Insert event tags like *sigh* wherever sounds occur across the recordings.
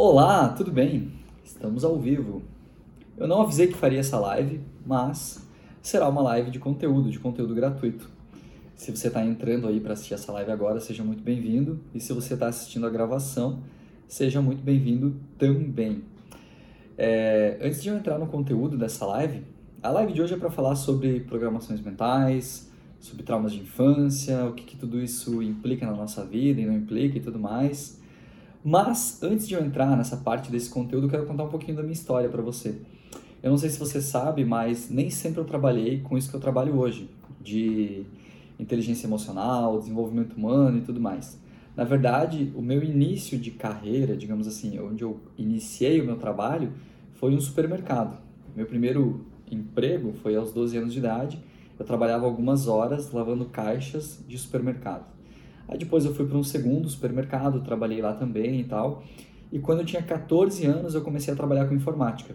Olá, tudo bem? Estamos ao vivo. Eu não avisei que faria essa live, mas será uma live de conteúdo, de conteúdo gratuito. Se você está entrando aí para assistir essa live agora, seja muito bem-vindo. E se você está assistindo a gravação, seja muito bem-vindo também. É, antes de eu entrar no conteúdo dessa live, a live de hoje é para falar sobre programações mentais, sobre traumas de infância, o que, que tudo isso implica na nossa vida e não implica e tudo mais. Mas antes de eu entrar nessa parte desse conteúdo, eu quero contar um pouquinho da minha história para você. Eu não sei se você sabe, mas nem sempre eu trabalhei com isso que eu trabalho hoje, de inteligência emocional, desenvolvimento humano e tudo mais. Na verdade, o meu início de carreira, digamos assim, onde eu iniciei o meu trabalho, foi um supermercado. Meu primeiro emprego foi aos 12 anos de idade. Eu trabalhava algumas horas lavando caixas de supermercado. Aí depois eu fui para um segundo supermercado, trabalhei lá também e tal. E quando eu tinha 14 anos, eu comecei a trabalhar com informática.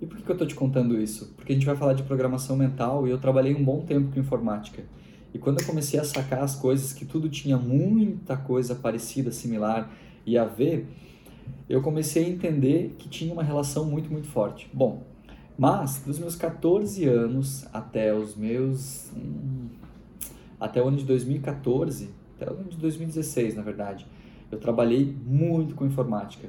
E por que, eu estou te contando isso? Porque a gente vai falar de programação mental e eu trabalhei um bom tempo com informática. E quando eu comecei a sacar as coisas, que tudo tinha muita coisa parecida, similar e a ver, eu comecei a entender que tinha uma relação muito, muito forte. Bom, mas dos meus 14 anos até os meus. Hum, até o ano de 2014, até o ano de 2016, na verdade, eu trabalhei muito com informática.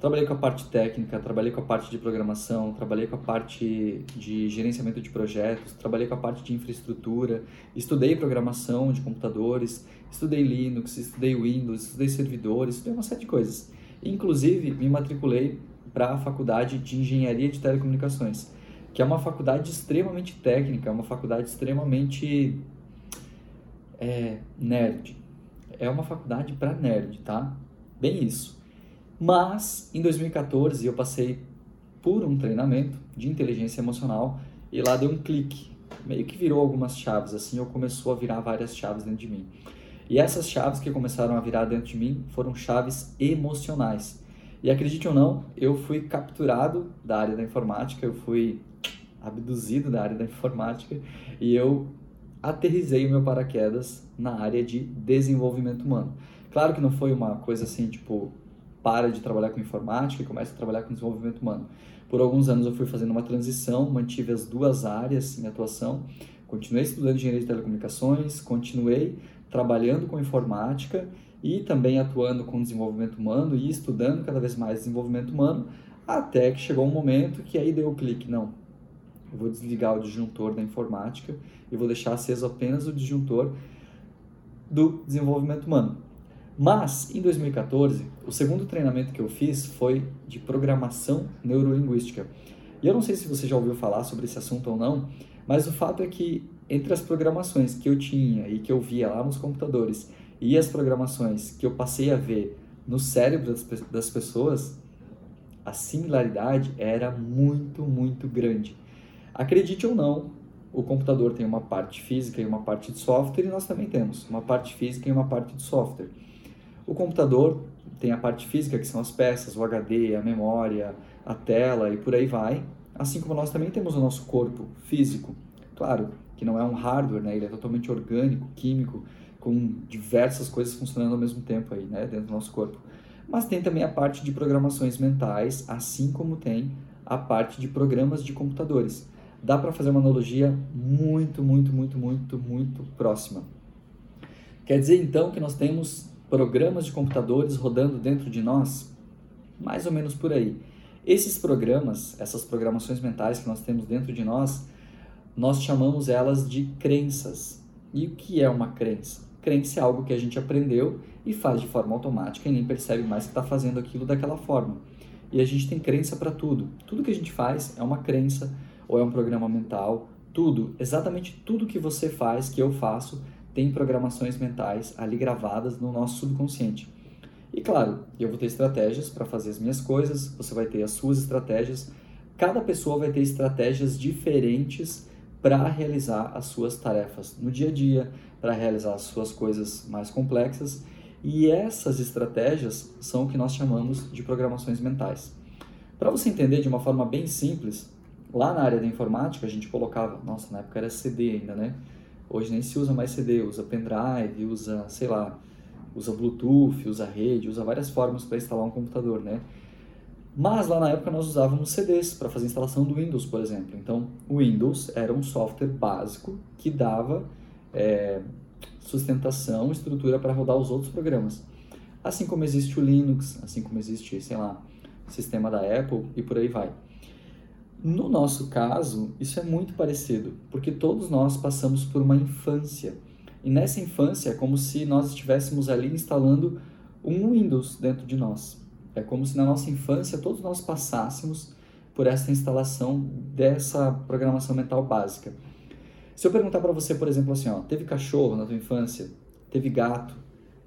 Trabalhei com a parte técnica, trabalhei com a parte de programação, trabalhei com a parte de gerenciamento de projetos, trabalhei com a parte de infraestrutura, estudei programação de computadores, estudei Linux, estudei Windows, estudei servidores, estudei uma série de coisas. Inclusive, me matriculei para a faculdade de Engenharia de Telecomunicações, que é uma faculdade extremamente técnica, é uma faculdade extremamente é, nerd. É uma faculdade para nerd, tá? Bem isso. Mas em 2014 eu passei por um treinamento de inteligência emocional e lá deu um clique, meio que virou algumas chaves assim, ou começou a virar várias chaves dentro de mim. E essas chaves que começaram a virar dentro de mim foram chaves emocionais. E acredite ou não, eu fui capturado da área da informática, eu fui abduzido da área da informática e eu aterrisei o meu paraquedas na área de desenvolvimento humano. Claro que não foi uma coisa assim, tipo, para de trabalhar com informática e começa a trabalhar com desenvolvimento humano. Por alguns anos eu fui fazendo uma transição, mantive as duas áreas em atuação, continuei estudando engenharia de telecomunicações, continuei trabalhando com informática e também atuando com desenvolvimento humano e estudando cada vez mais desenvolvimento humano, até que chegou um momento que aí deu o clique, não, eu vou desligar o disjuntor da informática e vou deixar aceso apenas o disjuntor do desenvolvimento humano. Mas, em 2014, o segundo treinamento que eu fiz foi de programação neurolinguística. E eu não sei se você já ouviu falar sobre esse assunto ou não, mas o fato é que entre as programações que eu tinha e que eu via lá nos computadores e as programações que eu passei a ver no cérebro das, das pessoas, a similaridade era muito, muito grande. Acredite ou não, o computador tem uma parte física e uma parte de software e nós também temos uma parte física e uma parte de software. O computador tem a parte física, que são as peças, o HD, a memória, a tela e por aí vai. Assim como nós também temos o nosso corpo físico. Claro que não é um hardware, né? ele é totalmente orgânico, químico, com diversas coisas funcionando ao mesmo tempo aí, né? dentro do nosso corpo. Mas tem também a parte de programações mentais, assim como tem a parte de programas de computadores. Dá para fazer uma analogia muito, muito, muito, muito, muito próxima. Quer dizer então que nós temos programas de computadores rodando dentro de nós? Mais ou menos por aí. Esses programas, essas programações mentais que nós temos dentro de nós, nós chamamos elas de crenças. E o que é uma crença? Crença é algo que a gente aprendeu e faz de forma automática e nem percebe mais que está fazendo aquilo daquela forma. E a gente tem crença para tudo. Tudo que a gente faz é uma crença ou é um programa mental. Tudo, exatamente tudo que você faz, que eu faço, tem programações mentais ali gravadas no nosso subconsciente. E claro, eu vou ter estratégias para fazer as minhas coisas, você vai ter as suas estratégias. Cada pessoa vai ter estratégias diferentes para realizar as suas tarefas no dia a dia, para realizar as suas coisas mais complexas. E essas estratégias são o que nós chamamos de programações mentais. Para você entender de uma forma bem simples, lá na área da informática a gente colocava, nossa, na época era CD ainda, né? Hoje nem se usa mais CD, usa pendrive, usa, sei lá, usa Bluetooth, usa rede, usa várias formas para instalar um computador, né? Mas lá na época nós usávamos CDs para fazer a instalação do Windows, por exemplo. Então, o Windows era um software básico que dava é, sustentação, estrutura para rodar os outros programas. Assim como existe o Linux, assim como existe, sei lá, sistema da Apple e por aí vai. No nosso caso, isso é muito parecido, porque todos nós passamos por uma infância. E nessa infância é como se nós estivéssemos ali instalando um Windows dentro de nós. É como se na nossa infância todos nós passássemos por essa instalação dessa programação mental básica. Se eu perguntar para você, por exemplo, assim, ó, teve cachorro na tua infância? Teve gato?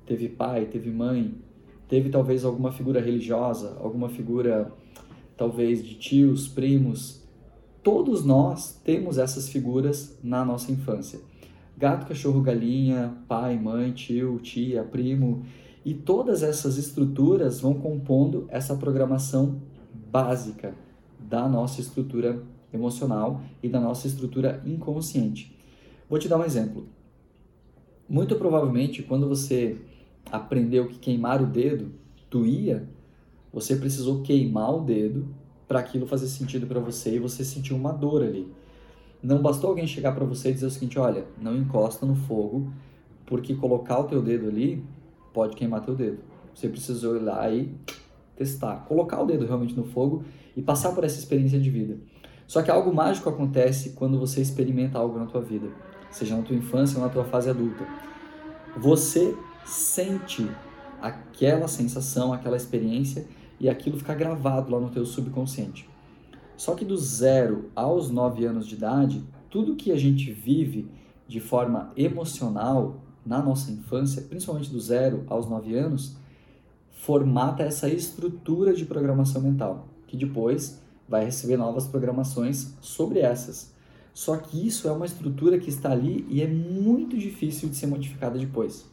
Teve pai? Teve mãe? Teve talvez alguma figura religiosa? Alguma figura talvez de tios, primos? Todos nós temos essas figuras na nossa infância. Gato, cachorro, galinha, pai, mãe, tio, tia, primo. E todas essas estruturas vão compondo essa programação básica da nossa estrutura emocional e da nossa estrutura inconsciente. Vou te dar um exemplo. Muito provavelmente, quando você aprendeu que queimar o dedo doía, você precisou queimar o dedo para aquilo fazer sentido para você e você sentiu uma dor ali. Não bastou alguém chegar para você e dizer o seguinte, olha, não encosta no fogo, porque colocar o teu dedo ali pode queimar teu dedo. Você precisa olhar e testar, colocar o dedo realmente no fogo e passar por essa experiência de vida. Só que algo mágico acontece quando você experimenta algo na tua vida, seja na tua infância ou na tua fase adulta. Você sente aquela sensação, aquela experiência e aquilo fica gravado lá no teu subconsciente. Só que do zero aos nove anos de idade, tudo que a gente vive de forma emocional na nossa infância, principalmente do zero aos nove anos, formata essa estrutura de programação mental, que depois vai receber novas programações sobre essas. Só que isso é uma estrutura que está ali e é muito difícil de ser modificada depois.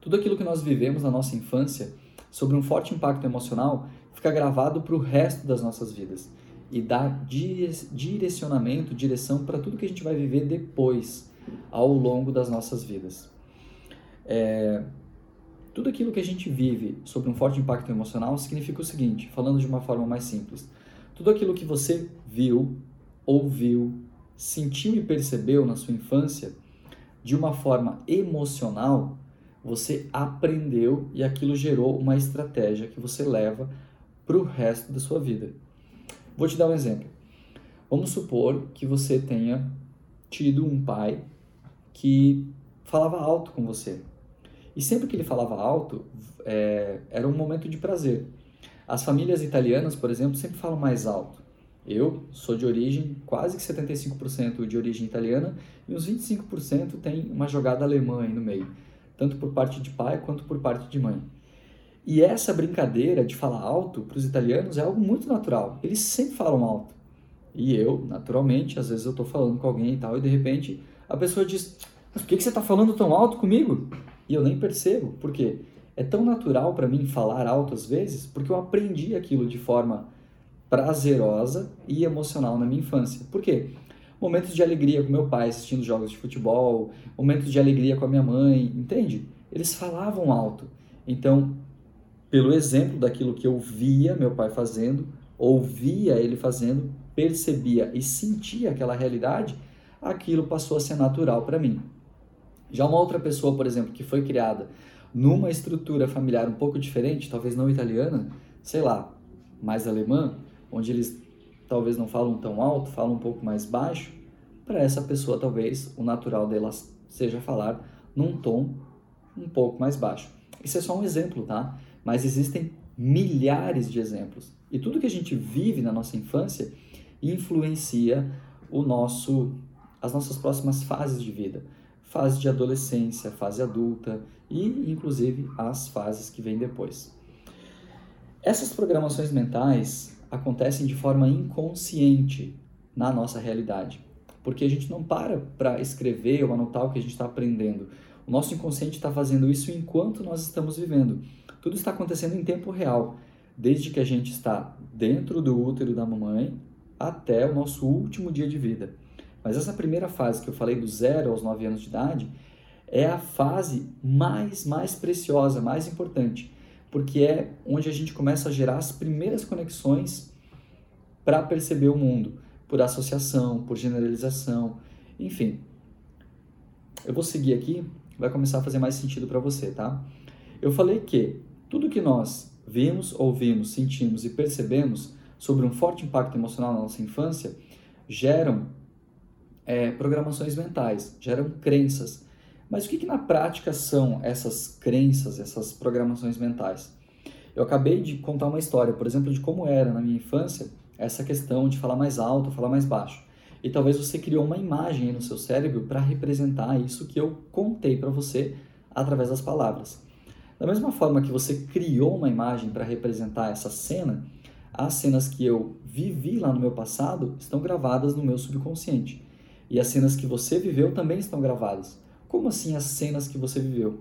Tudo aquilo que nós vivemos na nossa infância, sobre um forte impacto emocional, fica gravado para o resto das nossas vidas e dá direcionamento, direção para tudo que a gente vai viver depois ao longo das nossas vidas. É, tudo aquilo que a gente vive sobre um forte impacto emocional significa o seguinte, falando de uma forma mais simples: tudo aquilo que você viu, ouviu, sentiu e percebeu na sua infância, de uma forma emocional, você aprendeu e aquilo gerou uma estratégia que você leva para o resto da sua vida. Vou te dar um exemplo. Vamos supor que você tenha tido um pai que falava alto com você. E sempre que ele falava alto, é, era um momento de prazer. As famílias italianas, por exemplo, sempre falam mais alto. Eu sou de origem, quase que 75% de origem italiana, e uns 25% tem uma jogada alemã aí no meio, tanto por parte de pai quanto por parte de mãe. E essa brincadeira de falar alto para os italianos é algo muito natural. Eles sempre falam alto. E eu, naturalmente, às vezes eu estou falando com alguém e tal, e de repente a pessoa diz: Mas por que, que você está falando tão alto comigo? E eu nem percebo, por quê? É tão natural para mim falar alto às vezes, porque eu aprendi aquilo de forma prazerosa e emocional na minha infância. Por quê? Momentos de alegria com meu pai assistindo jogos de futebol, momentos de alegria com a minha mãe, entende? Eles falavam alto. Então, pelo exemplo daquilo que eu via meu pai fazendo, ouvia ele fazendo, percebia e sentia aquela realidade, aquilo passou a ser natural para mim. Já uma outra pessoa, por exemplo, que foi criada numa estrutura familiar um pouco diferente, talvez não italiana, sei lá, mais alemã, onde eles talvez não falam tão alto, falam um pouco mais baixo, para essa pessoa talvez o natural dela seja falar num tom um pouco mais baixo. Isso é só um exemplo, tá? Mas existem milhares de exemplos. E tudo que a gente vive na nossa infância influencia o nosso as nossas próximas fases de vida, fase de adolescência, fase adulta e inclusive as fases que vêm depois. Essas programações mentais acontecem de forma inconsciente na nossa realidade, porque a gente não para para escrever ou anotar o que a gente está aprendendo. O nosso inconsciente está fazendo isso enquanto nós estamos vivendo. Tudo está acontecendo em tempo real, desde que a gente está dentro do útero da mamãe até o nosso último dia de vida. Mas essa primeira fase que eu falei do zero aos 9 anos de idade é a fase mais, mais preciosa, mais importante, porque é onde a gente começa a gerar as primeiras conexões para perceber o mundo, por associação, por generalização, enfim. Eu vou seguir aqui, vai começar a fazer mais sentido para você, tá? Eu falei que tudo que nós vimos, ouvimos, sentimos e percebemos sobre um forte impacto emocional na nossa infância geram é, programações mentais, geram crenças. Mas o que, que na prática são essas crenças, essas programações mentais? Eu acabei de contar uma história, por exemplo, de como era na minha infância essa questão de falar mais alto, falar mais baixo. E talvez você criou uma imagem no seu cérebro para representar isso que eu contei para você através das palavras. Da mesma forma que você criou uma imagem para representar essa cena, as cenas que eu vivi lá no meu passado estão gravadas no meu subconsciente. E as cenas que você viveu também estão gravadas. Como assim as cenas que você viveu?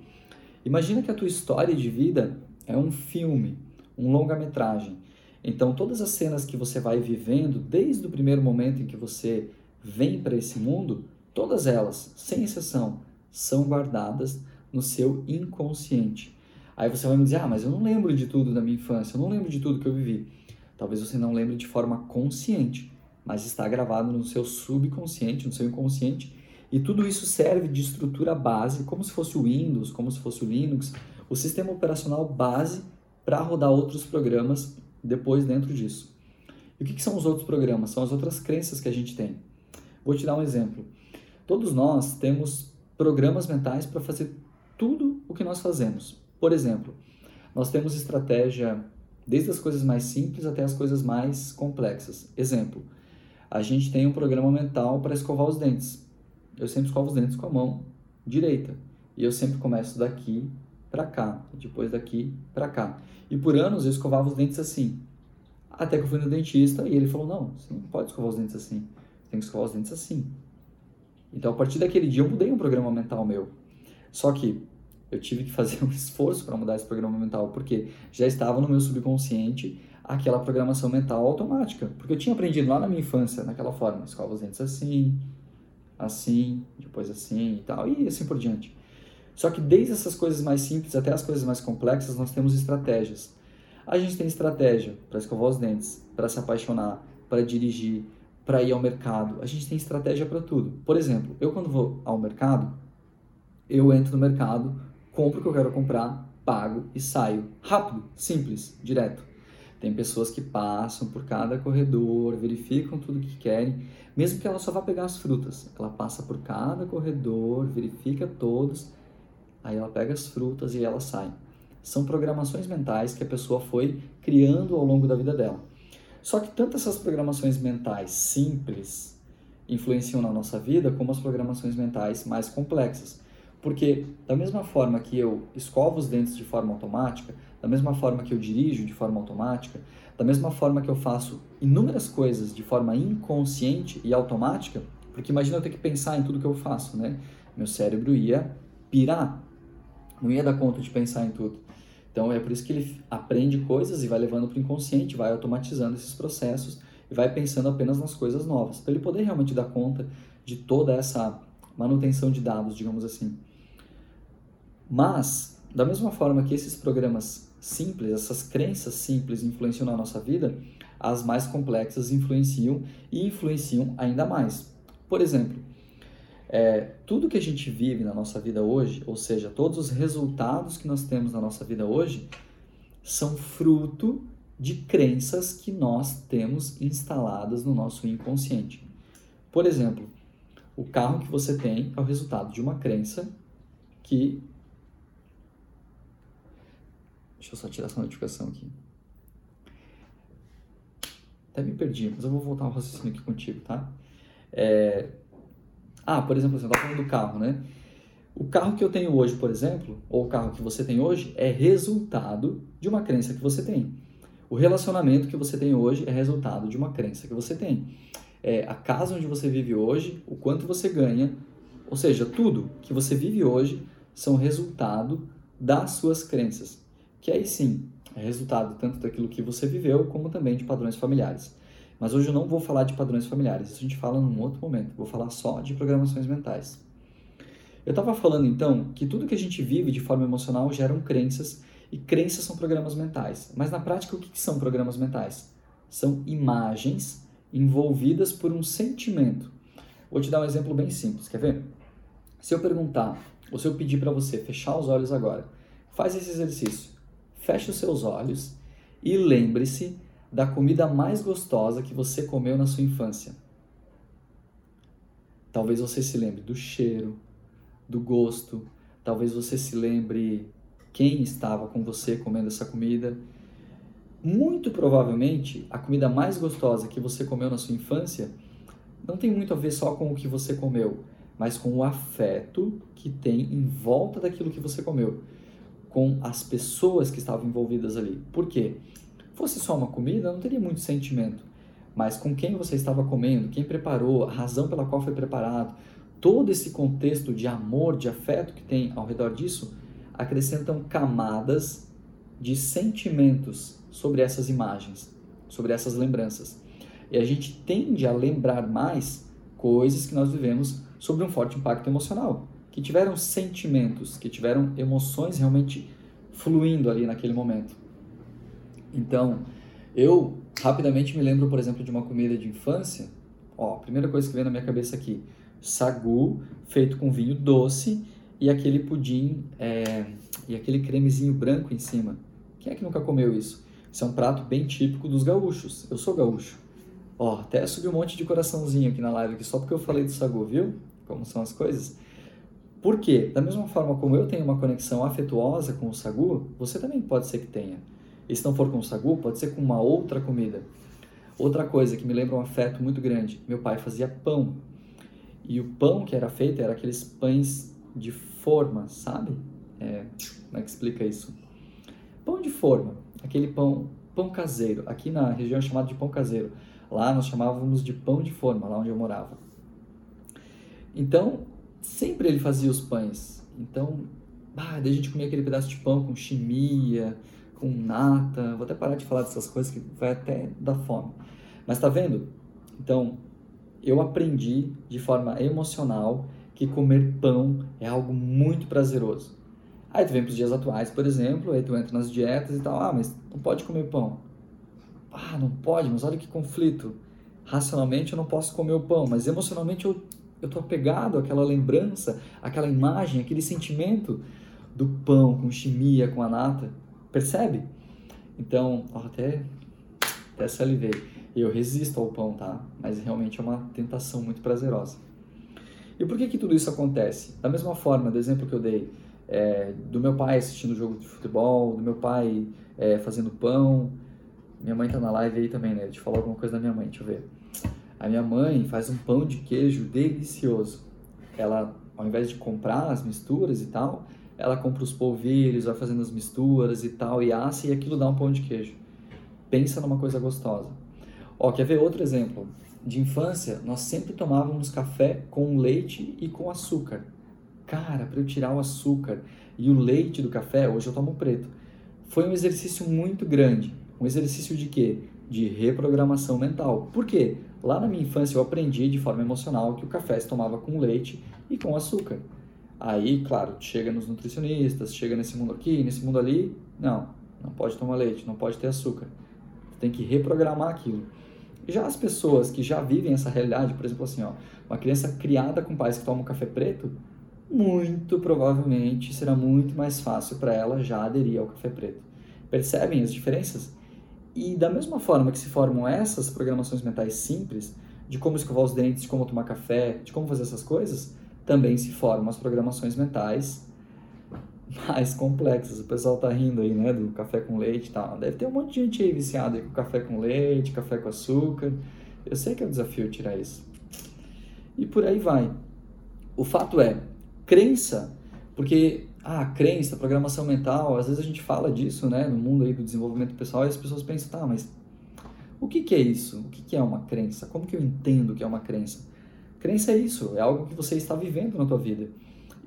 Imagina que a tua história de vida é um filme, um longa-metragem. Então, todas as cenas que você vai vivendo, desde o primeiro momento em que você vem para esse mundo, todas elas, sem exceção, são guardadas no seu inconsciente. Aí você vai me dizer: ah, mas eu não lembro de tudo da minha infância, eu não lembro de tudo que eu vivi. Talvez você não lembre de forma consciente, mas está gravado no seu subconsciente, no seu inconsciente, e tudo isso serve de estrutura base, como se fosse o Windows, como se fosse o Linux, o sistema operacional base para rodar outros programas depois dentro disso. E o que, que são os outros programas? São as outras crenças que a gente tem. Vou te dar um exemplo. Todos nós temos programas mentais para fazer tudo o que nós fazemos. Por exemplo, nós temos estratégia desde as coisas mais simples até as coisas mais complexas. Exemplo, a gente tem um programa mental para escovar os dentes. Eu sempre escovo os dentes com a mão direita. E eu sempre começo daqui para cá, depois daqui para cá. E por anos eu escovava os dentes assim. Até que eu fui no dentista e ele falou: "Não, você não pode escovar os dentes assim. Você tem que escovar os dentes assim". Então, a partir daquele dia eu mudei um programa mental meu. Só que eu tive que fazer *laughs* um esforço para mudar esse programa mental, porque já estava no meu subconsciente aquela programação mental automática. Porque eu tinha aprendido lá na minha infância, naquela forma, escova os dentes assim, assim, depois assim e tal, e assim por diante. Só que desde essas coisas mais simples até as coisas mais complexas, nós temos estratégias. A gente tem estratégia para escovar os dentes, para se apaixonar, para dirigir, para ir ao mercado. A gente tem estratégia para tudo. Por exemplo, eu quando vou ao mercado, eu entro no mercado, compro o que eu quero comprar, pago e saio. Rápido, simples, direto. Tem pessoas que passam por cada corredor, verificam tudo que querem, mesmo que ela só vá pegar as frutas. Ela passa por cada corredor, verifica todos, aí ela pega as frutas e ela sai. São programações mentais que a pessoa foi criando ao longo da vida dela. Só que tanto essas programações mentais simples influenciam na nossa vida, como as programações mentais mais complexas. Porque, da mesma forma que eu escovo os dentes de forma automática, da mesma forma que eu dirijo de forma automática, da mesma forma que eu faço inúmeras coisas de forma inconsciente e automática, porque imagina eu ter que pensar em tudo que eu faço, né? Meu cérebro ia pirar, não ia dar conta de pensar em tudo. Então é por isso que ele aprende coisas e vai levando para o inconsciente, vai automatizando esses processos e vai pensando apenas nas coisas novas, para ele poder realmente dar conta de toda essa manutenção de dados, digamos assim. Mas, da mesma forma que esses programas simples, essas crenças simples influenciam na nossa vida, as mais complexas influenciam e influenciam ainda mais. Por exemplo, é, tudo que a gente vive na nossa vida hoje, ou seja, todos os resultados que nós temos na nossa vida hoje, são fruto de crenças que nós temos instaladas no nosso inconsciente. Por exemplo, o carro que você tem é o resultado de uma crença que Deixa eu só tirar essa notificação aqui. Até me perdi, mas eu vou voltar ao raciocínio aqui contigo, tá? É... Ah, por exemplo, você está falando do carro, né? O carro que eu tenho hoje, por exemplo, ou o carro que você tem hoje, é resultado de uma crença que você tem. O relacionamento que você tem hoje é resultado de uma crença que você tem. É, a casa onde você vive hoje, o quanto você ganha, ou seja, tudo que você vive hoje são resultado das suas crenças que aí sim é resultado tanto daquilo que você viveu, como também de padrões familiares. Mas hoje eu não vou falar de padrões familiares, isso a gente fala num outro momento, vou falar só de programações mentais. Eu estava falando então que tudo que a gente vive de forma emocional geram crenças e crenças são programas mentais. Mas na prática, o que são programas mentais? São imagens envolvidas por um sentimento. Vou te dar um exemplo bem simples, quer ver? Se eu perguntar, ou se eu pedir para você fechar os olhos agora, faz esse exercício. Feche os seus olhos e lembre-se da comida mais gostosa que você comeu na sua infância. Talvez você se lembre do cheiro, do gosto, talvez você se lembre quem estava com você comendo essa comida. Muito provavelmente, a comida mais gostosa que você comeu na sua infância não tem muito a ver só com o que você comeu, mas com o afeto que tem em volta daquilo que você comeu, com as pessoas que estavam envolvidas ali. Por quê? Fosse só uma comida, não teria muito sentimento, mas com quem você estava comendo, quem preparou, a razão pela qual foi preparado, todo esse contexto de amor, de afeto que tem ao redor disso, acrescentam camadas de sentimentos sobre essas imagens, sobre essas lembranças. E a gente tende a lembrar mais coisas que nós vivemos sobre um forte impacto emocional, que tiveram sentimentos, que tiveram emoções realmente fluindo ali naquele momento. Então, eu rapidamente me lembro, por exemplo, de uma comida de infância. Ó, primeira coisa que vem na minha cabeça aqui: sagu feito com vinho doce e aquele pudim é, e aquele cremezinho branco em cima. Quem é que nunca comeu isso? Isso é um prato bem típico dos gaúchos. Eu sou gaúcho. Ó, até subiu um monte de coraçãozinho aqui na live aqui, só porque eu falei do sagu, viu? Como são as coisas. Por quê? Da mesma forma como eu tenho uma conexão afetuosa com o sagu, você também pode ser que tenha. E se não for com o sagu, pode ser com uma outra comida. Outra coisa que me lembra um afeto muito grande, meu pai fazia pão. E o pão que era feito era aqueles pães de forma, sabe? É, como é que explica isso? Pão de forma, aquele pão, pão caseiro. Aqui na região é chamado de pão caseiro. Lá nós chamávamos de pão de forma, lá onde eu morava. Então, sempre ele fazia os pães. Então, ah, daí a gente comia aquele pedaço de pão com chimia, com nata. Vou até parar de falar dessas coisas que vai até dar fome. Mas tá vendo? Então, eu aprendi de forma emocional que comer pão é algo muito prazeroso. Aí tu vem para os dias atuais, por exemplo, aí tu entra nas dietas e tal, ah, mas não pode comer pão. Ah, não pode, mas olha que conflito. Racionalmente eu não posso comer o pão, mas emocionalmente eu eu tô apegado àquela lembrança, àquela imagem, aquele sentimento do pão com chimia, com a nata. Percebe? Então, ó, até, até salivei. Eu resisto ao pão, tá? Mas realmente é uma tentação muito prazerosa. E por que que tudo isso acontece? Da mesma forma, do exemplo que eu dei, é, do meu pai assistindo jogo de futebol, do meu pai é, fazendo pão. Minha mãe tá na live aí também, né? Deixa eu falar alguma coisa da minha mãe, deixa eu ver. A minha mãe faz um pão de queijo delicioso. Ela, ao invés de comprar as misturas e tal, ela compra os polvilhos, vai fazendo as misturas e tal, e assa, e aquilo dá um pão de queijo. Pensa numa coisa gostosa. Ó, quer ver outro exemplo? De infância, nós sempre tomávamos café com leite e com açúcar. Cara, para eu tirar o açúcar e o leite do café, hoje eu tomo preto. Foi um exercício muito grande. Um exercício de quê? De reprogramação mental. Por quê? Lá na minha infância eu aprendi de forma emocional que o café se tomava com leite e com açúcar. Aí, claro, chega nos nutricionistas, chega nesse mundo aqui, nesse mundo ali, não, não pode tomar leite, não pode ter açúcar. Tem que reprogramar aquilo. Já as pessoas que já vivem essa realidade, por exemplo, assim, ó, uma criança criada com pais que tomam café preto, muito provavelmente será muito mais fácil para ela já aderir ao café preto. Percebem as diferenças? E da mesma forma que se formam essas programações mentais simples, de como escovar os dentes, de como tomar café, de como fazer essas coisas, também se formam as programações mentais *laughs* mais complexas. O pessoal tá rindo aí, né, do café com leite e tal. Deve ter um monte de gente aí viciada com café com leite, café com açúcar. Eu sei que é um desafio tirar isso. E por aí vai. O fato é, crença, porque ah, crença, programação mental, às vezes a gente fala disso, né, no mundo aí do desenvolvimento pessoal e as pessoas pensam, tá, mas o que, que é isso? O que, que é uma crença? Como que eu entendo que é uma crença? Crença é isso, é algo que você está vivendo na tua vida.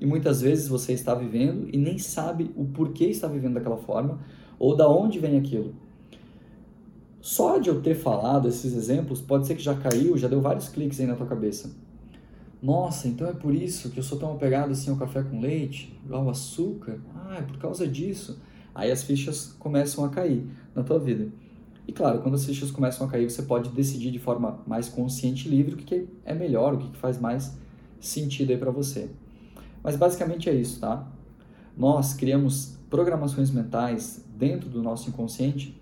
E muitas vezes você está vivendo e nem sabe o porquê está vivendo daquela forma ou da onde vem aquilo. Só de eu ter falado esses exemplos, pode ser que já caiu, já deu vários cliques aí na tua cabeça. Nossa, então é por isso que eu sou tão apegado assim ao café com leite, ao açúcar? Ah, é por causa disso. Aí as fichas começam a cair na tua vida. E claro, quando as fichas começam a cair, você pode decidir de forma mais consciente e livre o que é melhor, o que faz mais sentido aí para você. Mas basicamente é isso, tá? Nós criamos programações mentais dentro do nosso inconsciente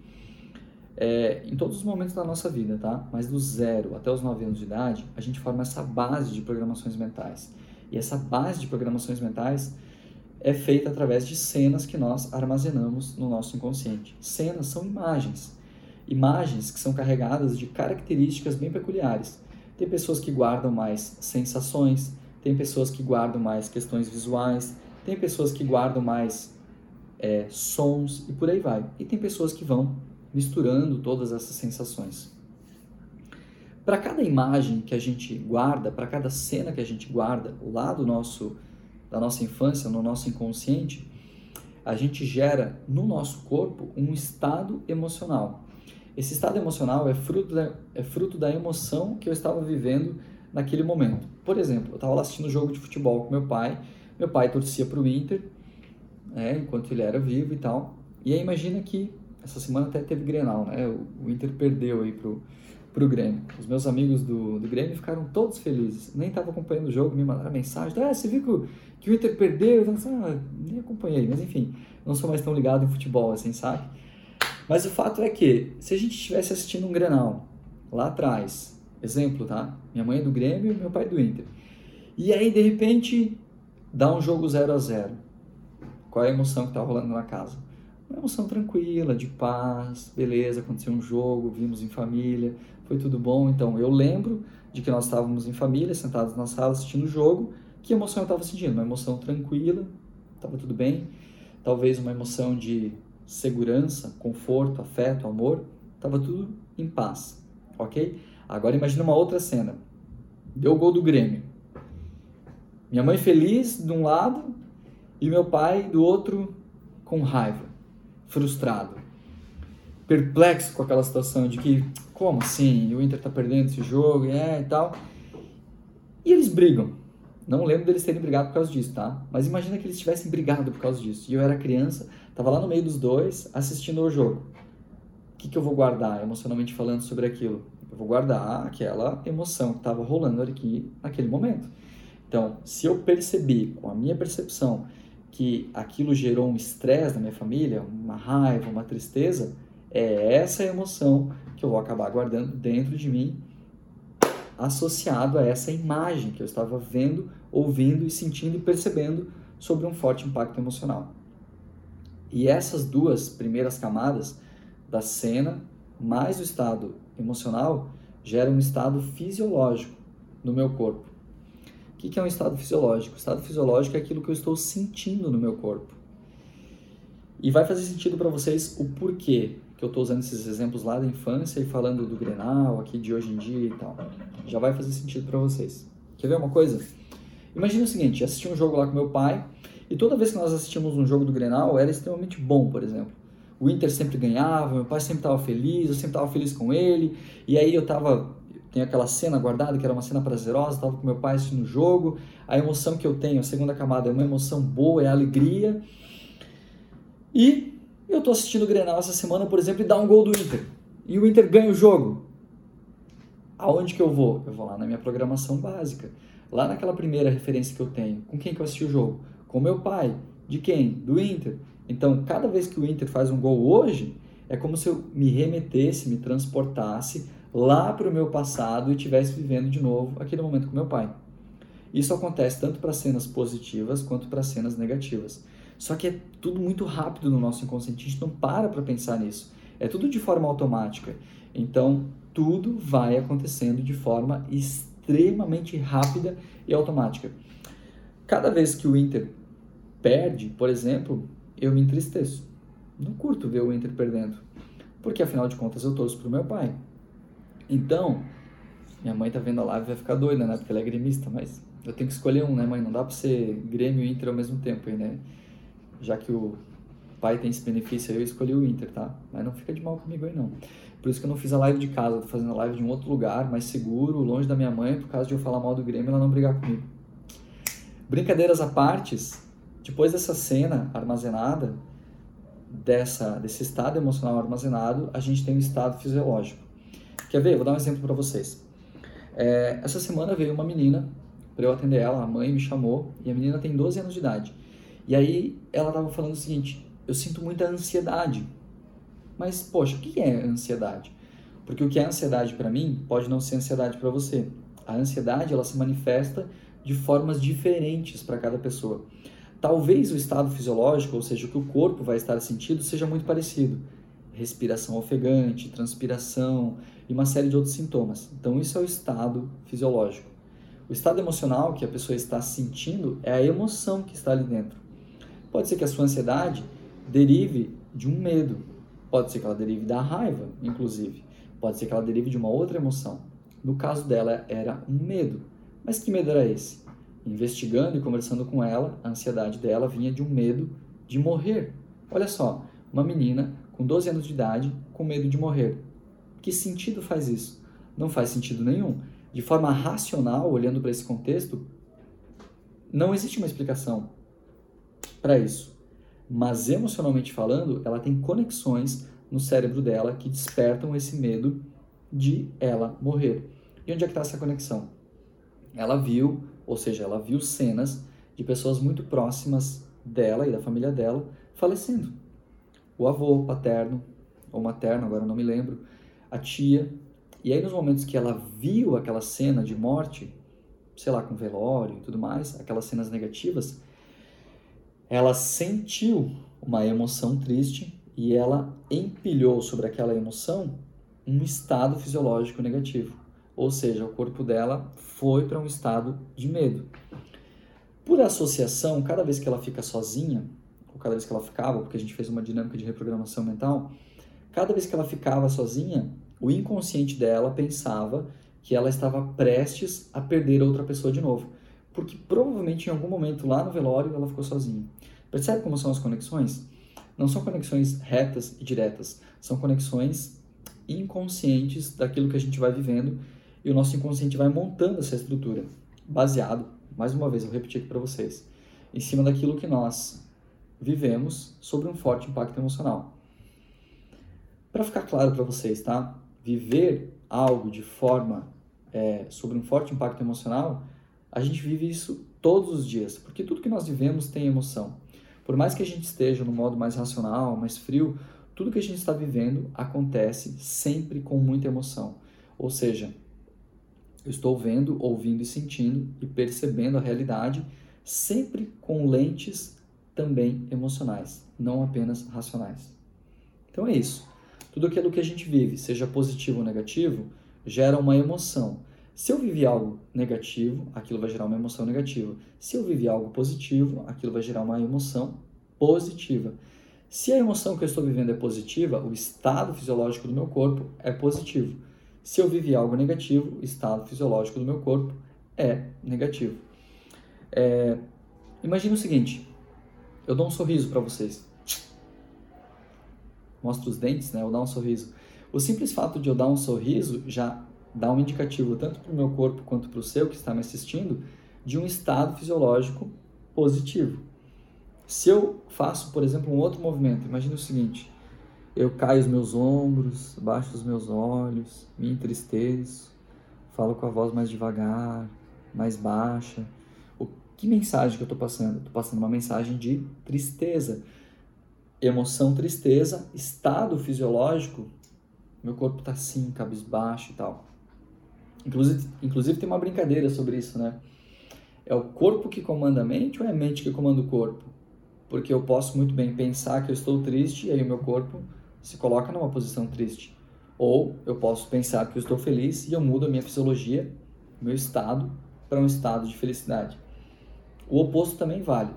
é, em todos os momentos da nossa vida, tá? Mas do zero até os 9 anos de idade, a gente forma essa base de programações mentais. E essa base de programações mentais é feita através de cenas que nós armazenamos no nosso inconsciente. Cenas são imagens. Imagens que são carregadas de características bem peculiares. Tem pessoas que guardam mais sensações, tem pessoas que guardam mais questões visuais, tem pessoas que guardam mais é, sons e por aí vai. E tem pessoas que vão misturando todas essas sensações. Para cada imagem que a gente guarda, para cada cena que a gente guarda lá do nosso da nossa infância, no nosso inconsciente, a gente gera no nosso corpo um estado emocional. Esse estado emocional é fruto da, é fruto da emoção que eu estava vivendo naquele momento. Por exemplo, eu estava assistindo um jogo de futebol com meu pai, meu pai torcia para o Inter, né, enquanto ele era vivo e tal. E aí imagina que essa semana até teve Grenal, né? O, o Inter perdeu aí pro, pro Grêmio. Os meus amigos do, do Grêmio ficaram todos felizes. Nem estava acompanhando o jogo, me mandaram mensagem. Ah, você viu que o, que o Inter perdeu? Eu falei, ah, nem acompanhei. Mas enfim, não sou mais tão ligado em futebol assim, sabe? Mas o fato é que, se a gente estivesse assistindo um Grenal lá atrás, exemplo, tá? Minha mãe é do Grêmio e meu pai é do Inter. E aí, de repente, dá um jogo 0 a 0 Qual é a emoção que tá rolando na casa? Uma emoção tranquila, de paz, beleza, aconteceu um jogo, vimos em família, foi tudo bom. Então, eu lembro de que nós estávamos em família, sentados na sala assistindo o jogo, que emoção eu estava sentindo? Uma emoção tranquila, estava tudo bem. Talvez uma emoção de segurança, conforto, afeto, amor, estava tudo em paz, ok? Agora imagine uma outra cena. Deu o gol do Grêmio. Minha mãe feliz de um lado e meu pai do outro com raiva frustrado, perplexo com aquela situação de que, como assim, o Inter tá perdendo esse jogo, é e tal. E eles brigam. Não lembro deles terem brigado por causa disso, tá? Mas imagina que eles tivessem brigado por causa disso. E eu era criança, tava lá no meio dos dois, assistindo ao jogo. O que, que eu vou guardar emocionalmente falando sobre aquilo? Eu vou guardar aquela emoção que estava rolando aqui naquele momento. Então, se eu percebi com a minha percepção que aquilo gerou um estresse na minha família, uma raiva, uma tristeza, é essa emoção que eu vou acabar guardando dentro de mim, associado a essa imagem que eu estava vendo, ouvindo e sentindo e percebendo sobre um forte impacto emocional. E essas duas primeiras camadas da cena mais o estado emocional geram um estado fisiológico no meu corpo. O que é um estado fisiológico? O estado fisiológico é aquilo que eu estou sentindo no meu corpo. E vai fazer sentido para vocês o porquê que eu estou usando esses exemplos lá da infância e falando do Grenal, aqui de hoje em dia e tal. Já vai fazer sentido para vocês. Quer ver uma coisa? Imagina o seguinte, assisti um jogo lá com meu pai e toda vez que nós assistimos um jogo do Grenal era extremamente bom, por exemplo. O Inter sempre ganhava, meu pai sempre estava feliz, eu sempre estava feliz com ele, e aí eu estava tem aquela cena guardada que era uma cena prazerosa, estava com meu pai assistindo o jogo. A emoção que eu tenho, a segunda camada, é uma emoção boa, é alegria. E eu estou assistindo o Grenal essa semana, por exemplo, e dá um gol do Inter. E o Inter ganha o jogo. Aonde que eu vou? Eu vou lá na minha programação básica. Lá naquela primeira referência que eu tenho. Com quem que eu assisti o jogo? Com meu pai. De quem? Do Inter. Então, cada vez que o Inter faz um gol hoje, é como se eu me remetesse, me transportasse lá para o meu passado e estivesse vivendo de novo aquele momento com meu pai. Isso acontece tanto para cenas positivas quanto para cenas negativas. Só que é tudo muito rápido no nosso inconsciente, a gente não para para pensar nisso. É tudo de forma automática. Então, tudo vai acontecendo de forma extremamente rápida e automática. Cada vez que o Inter perde, por exemplo, eu me entristeço. Não curto ver o Inter perdendo, porque afinal de contas eu torço para o meu pai. Então, minha mãe tá vendo a live e vai ficar doida, né? Porque ela é gremista, mas eu tenho que escolher um, né, mãe? Não dá pra ser Grêmio e Inter ao mesmo tempo aí, né? Já que o pai tem esse benefício aí, eu escolhi o Inter, tá? Mas não fica de mal comigo aí não. Por isso que eu não fiz a live de casa, tô fazendo a live de um outro lugar, mais seguro, longe da minha mãe, por causa de eu falar mal do Grêmio ela não brigar comigo. Brincadeiras à partes, depois dessa cena armazenada, dessa, desse estado emocional armazenado, a gente tem um estado fisiológico. Quer ver? Vou dar um exemplo para vocês. É, essa semana veio uma menina para eu atender ela, a mãe me chamou, e a menina tem 12 anos de idade. E aí ela estava falando o seguinte: eu sinto muita ansiedade mas, poxa, o que é ansiedade? Porque o que é ansiedade para mim pode não ser ansiedade para você. A ansiedade ela se manifesta de formas diferentes para cada pessoa. Talvez o estado fisiológico, ou seja, o que o corpo vai estar sentindo, seja muito parecido. Respiração ofegante, transpiração e uma série de outros sintomas. Então, isso é o estado fisiológico. O estado emocional que a pessoa está sentindo é a emoção que está ali dentro. Pode ser que a sua ansiedade derive de um medo, Pode ser que ela derive da raiva, inclusive. Pode ser que ela derive de uma outra emoção. No caso dela, era um medo. Mas que medo era esse? Investigando e conversando com ela, a ansiedade dela vinha de um medo de morrer. Olha só, uma menina com 12 anos de idade com medo de morrer. Que sentido faz isso? Não faz sentido nenhum. De forma racional, olhando para esse contexto, não existe uma explicação para isso mas emocionalmente falando, ela tem conexões no cérebro dela que despertam esse medo de ela morrer. E onde é que está essa conexão? Ela viu, ou seja, ela viu cenas de pessoas muito próximas dela e da família dela falecendo. O avô paterno ou materno, agora não me lembro, a tia. E aí nos momentos que ela viu aquela cena de morte, sei lá, com velório e tudo mais, aquelas cenas negativas, ela sentiu uma emoção triste e ela empilhou sobre aquela emoção um estado fisiológico negativo. Ou seja, o corpo dela foi para um estado de medo. Por associação, cada vez que ela fica sozinha, cada vez que ela ficava, porque a gente fez uma dinâmica de reprogramação mental, cada vez que ela ficava sozinha, o inconsciente dela pensava que ela estava prestes a perder outra pessoa de novo porque provavelmente em algum momento lá no velório ela ficou sozinha. Percebe como são as conexões? Não são conexões retas e diretas, são conexões inconscientes daquilo que a gente vai vivendo e o nosso inconsciente vai montando essa estrutura, baseado, mais uma vez eu repeti aqui para vocês, em cima daquilo que nós vivemos sobre um forte impacto emocional. Para ficar claro para vocês, tá? Viver algo de forma é, sobre um forte impacto emocional a gente vive isso todos os dias, porque tudo que nós vivemos tem emoção. Por mais que a gente esteja no modo mais racional, mais frio, tudo que a gente está vivendo acontece sempre com muita emoção. Ou seja, eu estou vendo, ouvindo e sentindo e percebendo a realidade sempre com lentes também emocionais, não apenas racionais. Então é isso. Tudo aquilo que a gente vive, seja positivo ou negativo, gera uma emoção. Se eu vivi algo negativo, aquilo vai gerar uma emoção negativa. Se eu vivi algo positivo, aquilo vai gerar uma emoção positiva. Se a emoção que eu estou vivendo é positiva, o estado fisiológico do meu corpo é positivo. Se eu vivi algo negativo, o estado fisiológico do meu corpo é negativo. É, imagina o seguinte: eu dou um sorriso para vocês. Mostro os dentes, né? Eu dou um sorriso. O simples fato de eu dar um sorriso já dá um indicativo tanto para o meu corpo quanto para o seu que está me assistindo de um estado fisiológico positivo. Se eu faço, por exemplo, um outro movimento, imagine o seguinte: eu caio os meus ombros, baixo os meus olhos, me entristeço, falo com a voz mais devagar, mais baixa. Que mensagem que eu estou passando? Estou passando uma mensagem de tristeza, emoção, tristeza, estado fisiológico. Meu corpo está assim, cabisbaixo e tal. Inclusive, inclusive tem uma brincadeira sobre isso, né? É o corpo que comanda a mente ou é a mente que comanda o corpo? Porque eu posso muito bem pensar que eu estou triste e aí o meu corpo se coloca numa posição triste. Ou eu posso pensar que eu estou feliz e eu mudo a minha fisiologia, meu estado, para um estado de felicidade. O oposto também vale.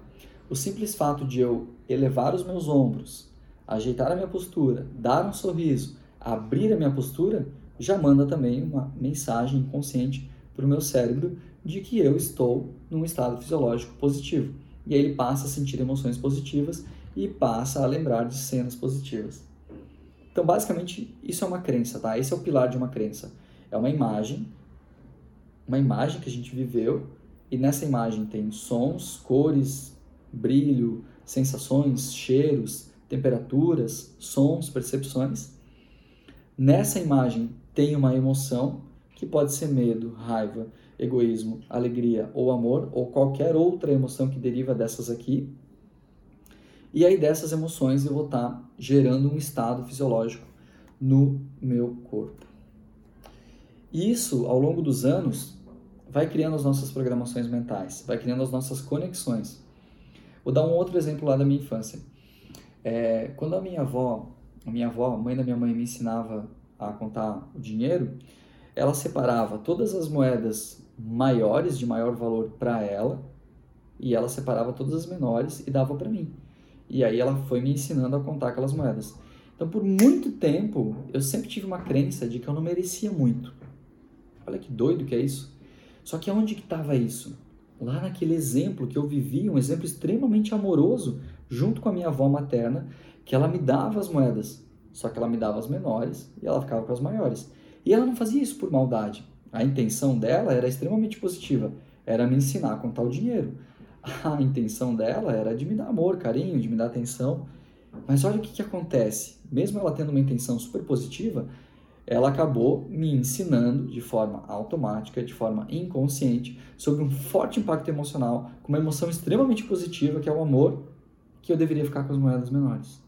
O simples fato de eu elevar os meus ombros, ajeitar a minha postura, dar um sorriso, abrir a minha postura, já manda também uma mensagem inconsciente para o meu cérebro de que eu estou num estado fisiológico positivo. E aí ele passa a sentir emoções positivas e passa a lembrar de cenas positivas. Então, basicamente, isso é uma crença, tá? Esse é o pilar de uma crença. É uma imagem, uma imagem que a gente viveu, e nessa imagem tem sons, cores, brilho, sensações, cheiros, temperaturas, sons, percepções. Nessa imagem tem uma emoção, que pode ser medo, raiva, egoísmo, alegria ou amor, ou qualquer outra emoção que deriva dessas aqui. E aí dessas emoções eu vou estar tá gerando um estado fisiológico no meu corpo. Isso, ao longo dos anos, vai criando as nossas programações mentais, vai criando as nossas conexões. Vou dar um outro exemplo lá da minha infância. É, quando a minha avó, a minha avó, a mãe da minha mãe, me ensinava a contar o dinheiro, ela separava todas as moedas maiores, de maior valor, para ela, e ela separava todas as menores e dava para mim. E aí ela foi me ensinando a contar aquelas moedas. Então, por muito tempo, eu sempre tive uma crença de que eu não merecia muito. Olha que doido que é isso. Só que aonde que estava isso? Lá naquele exemplo que eu vivi, um exemplo extremamente amoroso, junto com a minha avó materna, que ela me dava as moedas. Só que ela me dava as menores e ela ficava com as maiores. E ela não fazia isso por maldade. A intenção dela era extremamente positiva, era me ensinar a contar o dinheiro. A intenção dela era de me dar amor, carinho, de me dar atenção. Mas olha o que, que acontece. Mesmo ela tendo uma intenção super positiva, ela acabou me ensinando de forma automática, de forma inconsciente, sobre um forte impacto emocional, com uma emoção extremamente positiva, que é o amor, que eu deveria ficar com as moedas menores.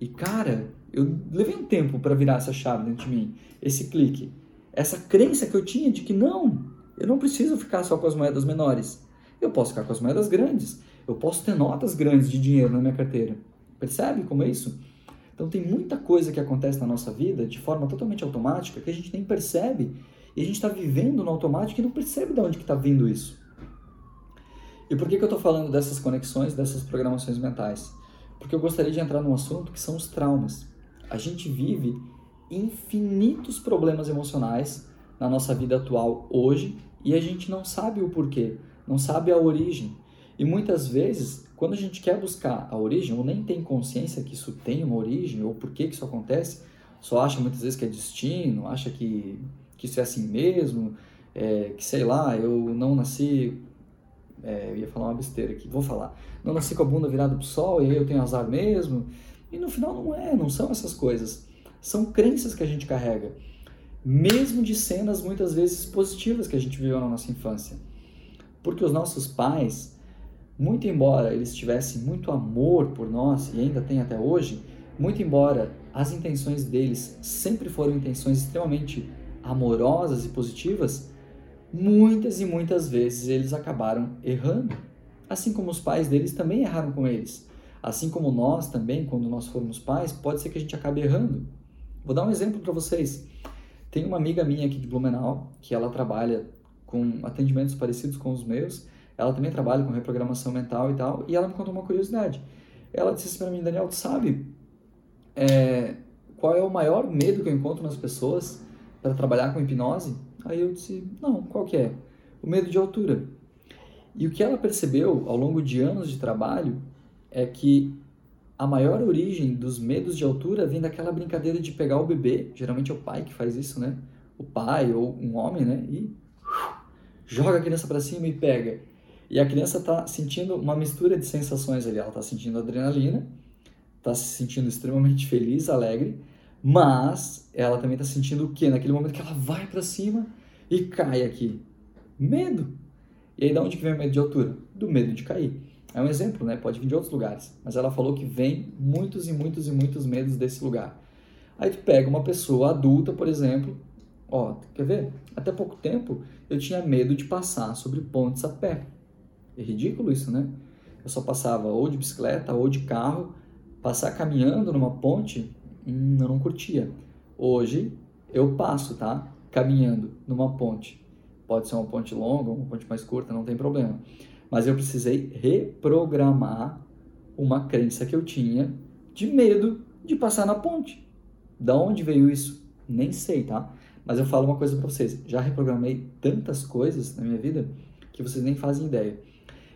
E cara, eu levei um tempo para virar essa chave dentro de mim, esse clique, essa crença que eu tinha de que não, eu não preciso ficar só com as moedas menores. Eu posso ficar com as moedas grandes. Eu posso ter notas grandes de dinheiro na minha carteira. Percebe como é isso? Então tem muita coisa que acontece na nossa vida de forma totalmente automática que a gente nem percebe e a gente está vivendo no automático e não percebe de onde que está vindo isso. E por que, que eu estou falando dessas conexões, dessas programações mentais? Porque eu gostaria de entrar num assunto que são os traumas. A gente vive infinitos problemas emocionais na nossa vida atual hoje e a gente não sabe o porquê, não sabe a origem. E muitas vezes, quando a gente quer buscar a origem, ou nem tem consciência que isso tem uma origem, ou por que, que isso acontece, só acha muitas vezes que é destino, acha que, que isso é assim mesmo, é, que sei lá, eu não nasci. É, eu ia falar uma besteira aqui, vou falar. Não nasci com a bunda virada pro sol e aí eu tenho azar mesmo. E no final não é, não são essas coisas. São crenças que a gente carrega, mesmo de cenas muitas vezes positivas que a gente viveu na nossa infância. Porque os nossos pais, muito embora eles tivessem muito amor por nós e ainda tem até hoje, muito embora as intenções deles sempre foram intenções extremamente amorosas e positivas, muitas e muitas vezes eles acabaram errando. Assim como os pais deles também erraram com eles. Assim como nós também, quando nós formos pais, pode ser que a gente acabe errando. Vou dar um exemplo para vocês. Tem uma amiga minha aqui de Blumenau que ela trabalha com atendimentos parecidos com os meus. Ela também trabalha com reprogramação mental e tal. E ela me contou uma curiosidade. Ela disse assim para mim, Daniel, tu sabe é, qual é o maior medo que eu encontro nas pessoas para trabalhar com hipnose? Aí eu disse, não, qual que é? O medo de altura. E o que ela percebeu ao longo de anos de trabalho é que a maior origem dos medos de altura vem daquela brincadeira de pegar o bebê, geralmente é o pai que faz isso, né? O pai ou um homem, né? E joga a criança para cima e pega. E a criança está sentindo uma mistura de sensações ali. Ela está sentindo adrenalina, está se sentindo extremamente feliz, alegre, mas ela também está sentindo o quê? Naquele momento que ela vai para cima e cai aqui. Medo. E aí, da onde que vem o medo de altura? Do medo de cair. É um exemplo, né? Pode vir de outros lugares. Mas ela falou que vem muitos e muitos e muitos medos desse lugar. Aí tu pega uma pessoa adulta, por exemplo, ó, quer ver? Até pouco tempo eu tinha medo de passar sobre pontes a pé. É ridículo isso, né? Eu só passava ou de bicicleta ou de carro. Passar caminhando numa ponte, hum, eu não curtia. Hoje eu passo, tá? Caminhando numa ponte. Pode ser uma ponte longa, uma ponte mais curta, não tem problema mas eu precisei reprogramar uma crença que eu tinha de medo de passar na ponte. Da onde veio isso? Nem sei, tá? Mas eu falo uma coisa para vocês, já reprogramei tantas coisas na minha vida que vocês nem fazem ideia.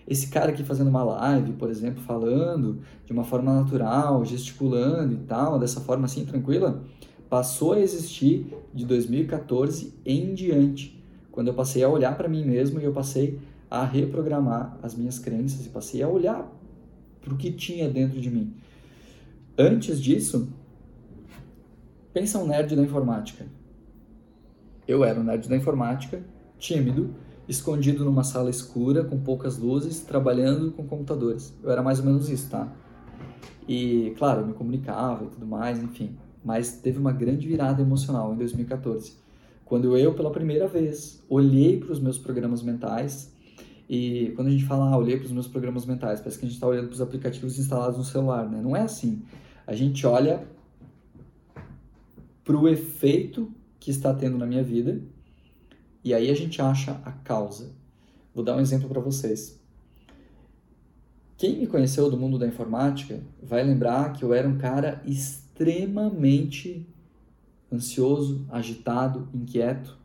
Esse cara aqui fazendo uma live, por exemplo, falando de uma forma natural, gesticulando e tal, dessa forma assim tranquila, passou a existir de 2014 em diante, quando eu passei a olhar para mim mesmo e eu passei a reprogramar as minhas crenças e passei a olhar para o que tinha dentro de mim. Antes disso, pensa um nerd da informática. Eu era um nerd da informática, tímido, escondido numa sala escura, com poucas luzes, trabalhando com computadores. Eu era mais ou menos isso, tá? E, claro, eu me comunicava e tudo mais, enfim. Mas teve uma grande virada emocional em 2014, quando eu, pela primeira vez, olhei para os meus programas mentais. E quando a gente fala, ah, olhei para os meus programas mentais, parece que a gente está olhando para os aplicativos instalados no celular, né? Não é assim. A gente olha para o efeito que está tendo na minha vida e aí a gente acha a causa. Vou dar um exemplo para vocês. Quem me conheceu do mundo da informática vai lembrar que eu era um cara extremamente ansioso, agitado, inquieto.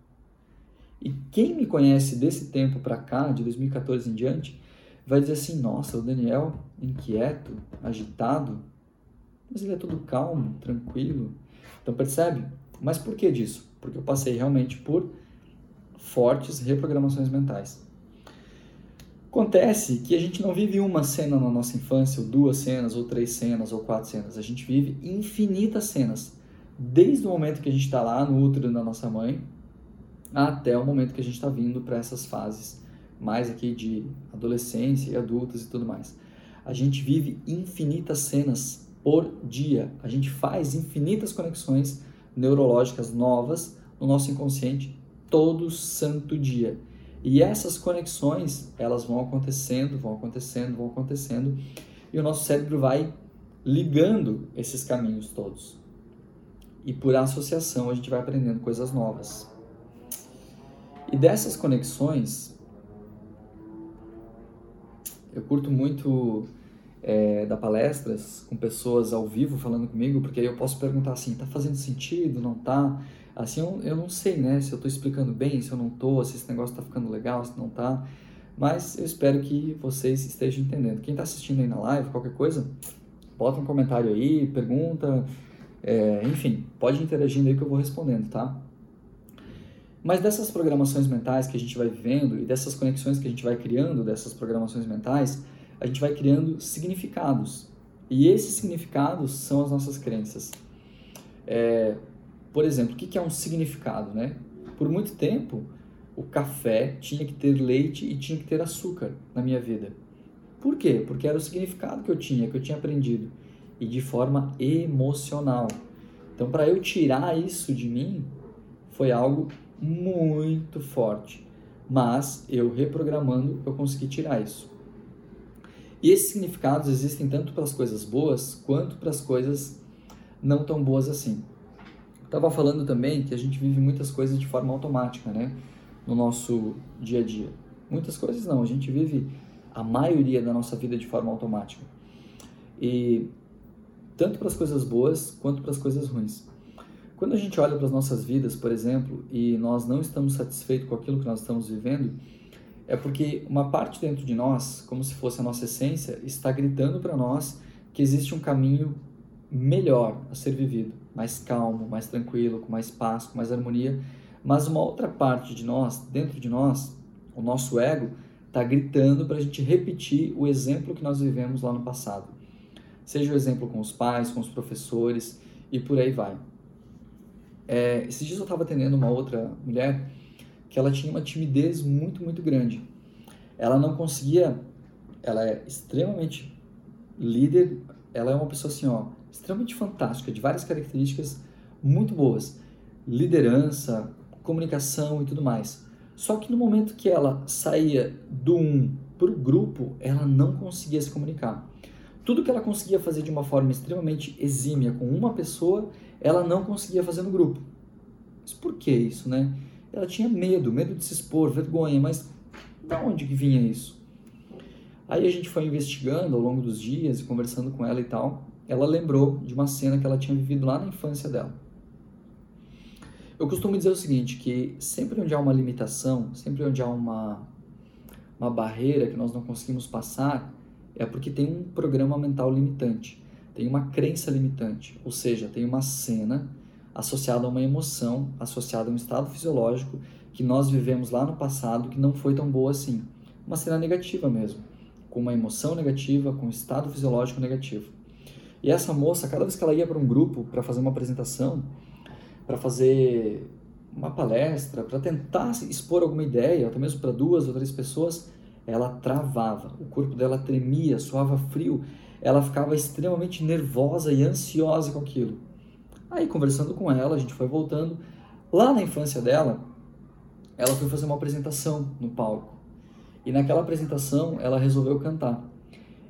E quem me conhece desse tempo para cá, de 2014 em diante, vai dizer assim: nossa, o Daniel, inquieto, agitado, mas ele é todo calmo, tranquilo. Então percebe? Mas por que disso? Porque eu passei realmente por fortes reprogramações mentais. Acontece que a gente não vive uma cena na nossa infância, ou duas cenas, ou três cenas, ou quatro cenas. A gente vive infinitas cenas. Desde o momento que a gente está lá no útero da nossa mãe, até o momento que a gente está vindo para essas fases mais aqui de adolescência e adultos e tudo mais. A gente vive infinitas cenas por dia. A gente faz infinitas conexões neurológicas novas no nosso inconsciente todo santo dia. E essas conexões, elas vão acontecendo, vão acontecendo, vão acontecendo, e o nosso cérebro vai ligando esses caminhos todos. E por associação a gente vai aprendendo coisas novas. E dessas conexões, eu curto muito é, dar palestras com pessoas ao vivo falando comigo, porque aí eu posso perguntar assim, tá fazendo sentido, não tá? Assim, eu, eu não sei, né, se eu estou explicando bem, se eu não estou, se esse negócio está ficando legal, se não está. Mas eu espero que vocês estejam entendendo. Quem está assistindo aí na live, qualquer coisa, bota um comentário aí, pergunta, é, enfim, pode interagindo aí que eu vou respondendo, tá? Mas dessas programações mentais que a gente vai vivendo e dessas conexões que a gente vai criando dessas programações mentais, a gente vai criando significados. E esses significados são as nossas crenças. É, por exemplo, o que é um significado, né? Por muito tempo, o café tinha que ter leite e tinha que ter açúcar na minha vida. Por quê? Porque era o significado que eu tinha, que eu tinha aprendido. E de forma emocional. Então, para eu tirar isso de mim, foi algo muito forte. Mas eu reprogramando, eu consegui tirar isso. E esses significados existem tanto para as coisas boas quanto para as coisas não tão boas assim. Estava falando também que a gente vive muitas coisas de forma automática, né? No nosso dia a dia. Muitas coisas não, a gente vive a maioria da nossa vida de forma automática. E tanto para as coisas boas quanto para as coisas ruins. Quando a gente olha para as nossas vidas, por exemplo, e nós não estamos satisfeitos com aquilo que nós estamos vivendo, é porque uma parte dentro de nós, como se fosse a nossa essência, está gritando para nós que existe um caminho melhor a ser vivido, mais calmo, mais tranquilo, com mais paz, com mais harmonia. Mas uma outra parte de nós, dentro de nós, o nosso ego, está gritando para a gente repetir o exemplo que nós vivemos lá no passado. Seja o exemplo com os pais, com os professores e por aí vai. É, esses dias eu estava atendendo uma outra mulher que ela tinha uma timidez muito, muito grande. Ela não conseguia, ela é extremamente líder, ela é uma pessoa assim, ó, extremamente fantástica, de várias características muito boas. Liderança, comunicação e tudo mais. Só que no momento que ela saía do um para o grupo, ela não conseguia se comunicar. Tudo que ela conseguia fazer de uma forma extremamente exímia com uma pessoa, ela não conseguia fazer no grupo. Mas por que isso, né? Ela tinha medo, medo de se expor, vergonha, mas da onde que vinha isso? Aí a gente foi investigando ao longo dos dias e conversando com ela e tal ela lembrou de uma cena que ela tinha vivido lá na infância dela. Eu costumo dizer o seguinte, que sempre onde há uma limitação, sempre onde há uma, uma barreira que nós não conseguimos passar, é porque tem um programa mental limitante, tem uma crença limitante, ou seja, tem uma cena associada a uma emoção, associada a um estado fisiológico que nós vivemos lá no passado que não foi tão boa assim. Uma cena negativa mesmo, com uma emoção negativa, com um estado fisiológico negativo. E essa moça, cada vez que ela ia para um grupo para fazer uma apresentação, para fazer uma palestra, para tentar expor alguma ideia, até mesmo para duas ou três pessoas, ela travava, o corpo dela tremia, suava frio, ela ficava extremamente nervosa e ansiosa com aquilo. Aí, conversando com ela, a gente foi voltando. Lá na infância dela, ela foi fazer uma apresentação no palco. E naquela apresentação, ela resolveu cantar.